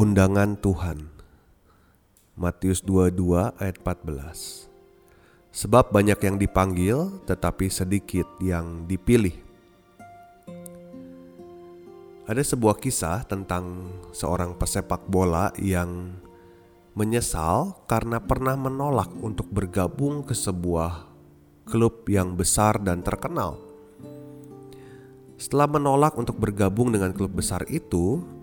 Undangan Tuhan. Matius 22 ayat 14 Sebab banyak yang dipanggil tetapi sedikit yang dipilih. Ada sebuah kisah tentang seorang pesepak bola yang menyesal karena pernah menolak untuk bergabung ke sebuah klub yang besar dan terkenal. Setelah menolak untuk bergabung dengan klub besar itu,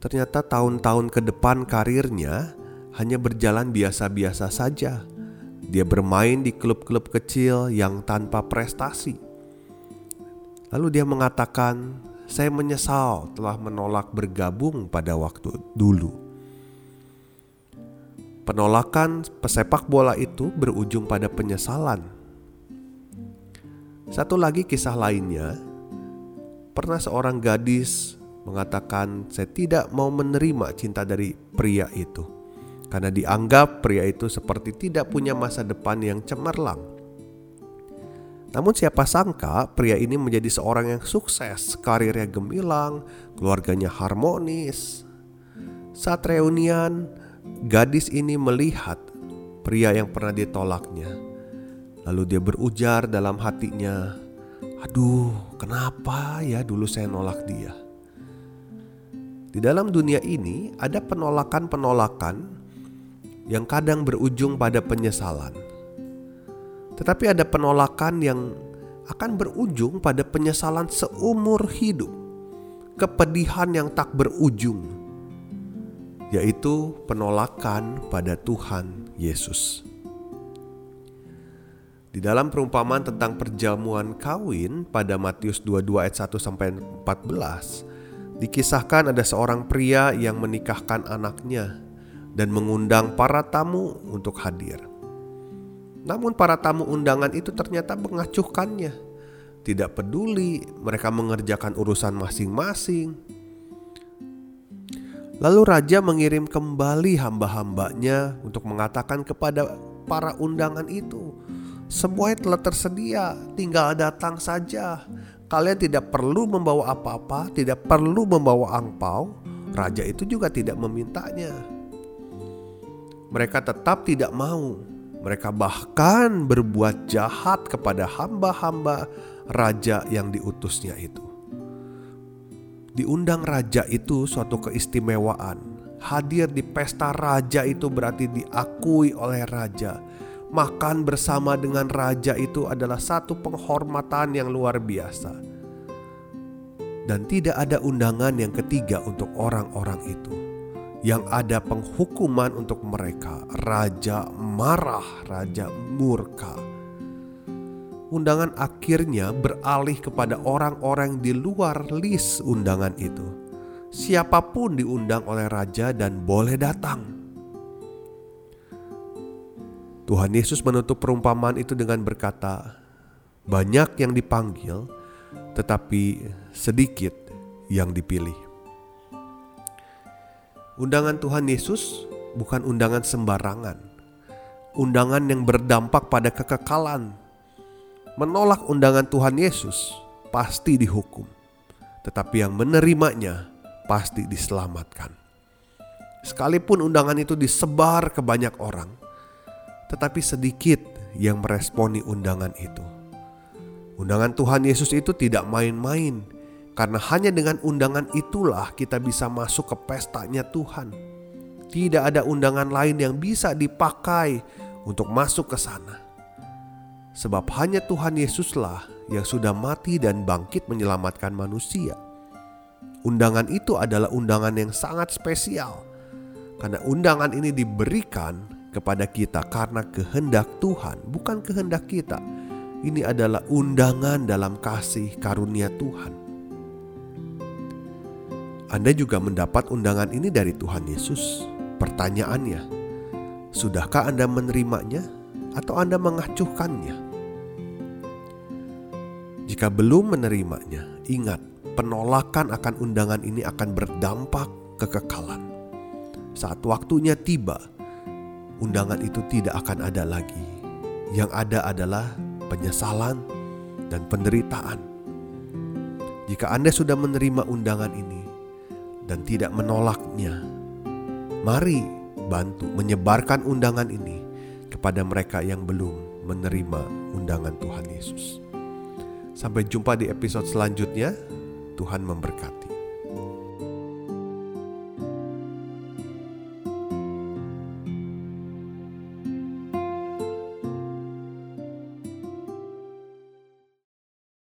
ternyata tahun-tahun ke depan karirnya hanya berjalan biasa-biasa saja. Dia bermain di klub-klub kecil yang tanpa prestasi. Lalu dia mengatakan, "Saya menyesal telah menolak bergabung pada waktu dulu." Penolakan pesepak bola itu berujung pada penyesalan. Satu lagi kisah lainnya, pernah seorang gadis mengatakan, "Saya tidak mau menerima cinta dari pria itu karena dianggap pria itu seperti tidak punya masa depan yang cemerlang." Namun, siapa sangka pria ini menjadi seorang yang sukses, karirnya gemilang, keluarganya harmonis. Saat reunian, Gadis ini melihat pria yang pernah ditolaknya. Lalu dia berujar dalam hatinya, "Aduh, kenapa ya dulu saya nolak dia?" Di dalam dunia ini ada penolakan-penolakan yang kadang berujung pada penyesalan. Tetapi ada penolakan yang akan berujung pada penyesalan seumur hidup, kepedihan yang tak berujung yaitu penolakan pada Tuhan Yesus. Di dalam perumpamaan tentang perjamuan kawin pada Matius 22 ayat 1 sampai 14, dikisahkan ada seorang pria yang menikahkan anaknya dan mengundang para tamu untuk hadir. Namun para tamu undangan itu ternyata mengacuhkannya. Tidak peduli mereka mengerjakan urusan masing-masing, Lalu raja mengirim kembali hamba-hambanya untuk mengatakan kepada para undangan itu, "Semuanya telah tersedia, tinggal datang saja. Kalian tidak perlu membawa apa-apa, tidak perlu membawa angpau." Raja itu juga tidak memintanya. Mereka tetap tidak mau. Mereka bahkan berbuat jahat kepada hamba-hamba raja yang diutusnya itu. Diundang raja itu suatu keistimewaan. Hadir di pesta raja itu berarti diakui oleh raja. Makan bersama dengan raja itu adalah satu penghormatan yang luar biasa. Dan tidak ada undangan yang ketiga untuk orang-orang itu. Yang ada penghukuman untuk mereka. Raja marah, raja murka undangan akhirnya beralih kepada orang-orang di luar list undangan itu. Siapa pun diundang oleh raja dan boleh datang. Tuhan Yesus menutup perumpamaan itu dengan berkata, "Banyak yang dipanggil, tetapi sedikit yang dipilih." Undangan Tuhan Yesus bukan undangan sembarangan, undangan yang berdampak pada kekekalan menolak undangan Tuhan Yesus pasti dihukum, tetapi yang menerimanya pasti diselamatkan. Sekalipun undangan itu disebar ke banyak orang, tetapi sedikit yang meresponi undangan itu. Undangan Tuhan Yesus itu tidak main-main, karena hanya dengan undangan itulah kita bisa masuk ke pestanya Tuhan. Tidak ada undangan lain yang bisa dipakai untuk masuk ke sana sebab hanya Tuhan Yesuslah yang sudah mati dan bangkit menyelamatkan manusia. Undangan itu adalah undangan yang sangat spesial, karena undangan ini diberikan kepada kita karena kehendak Tuhan, bukan kehendak kita. Ini adalah undangan dalam kasih karunia Tuhan. Anda juga mendapat undangan ini dari Tuhan Yesus. Pertanyaannya, sudahkah Anda menerimanya atau Anda mengacuhkannya? Jika belum menerimanya, ingat, penolakan akan undangan ini akan berdampak kekekalan. Saat waktunya tiba, undangan itu tidak akan ada lagi. Yang ada adalah penyesalan dan penderitaan. Jika Anda sudah menerima undangan ini dan tidak menolaknya, mari bantu menyebarkan undangan ini kepada mereka yang belum menerima undangan Tuhan Yesus. Sampai jumpa di episode selanjutnya. Tuhan memberkati.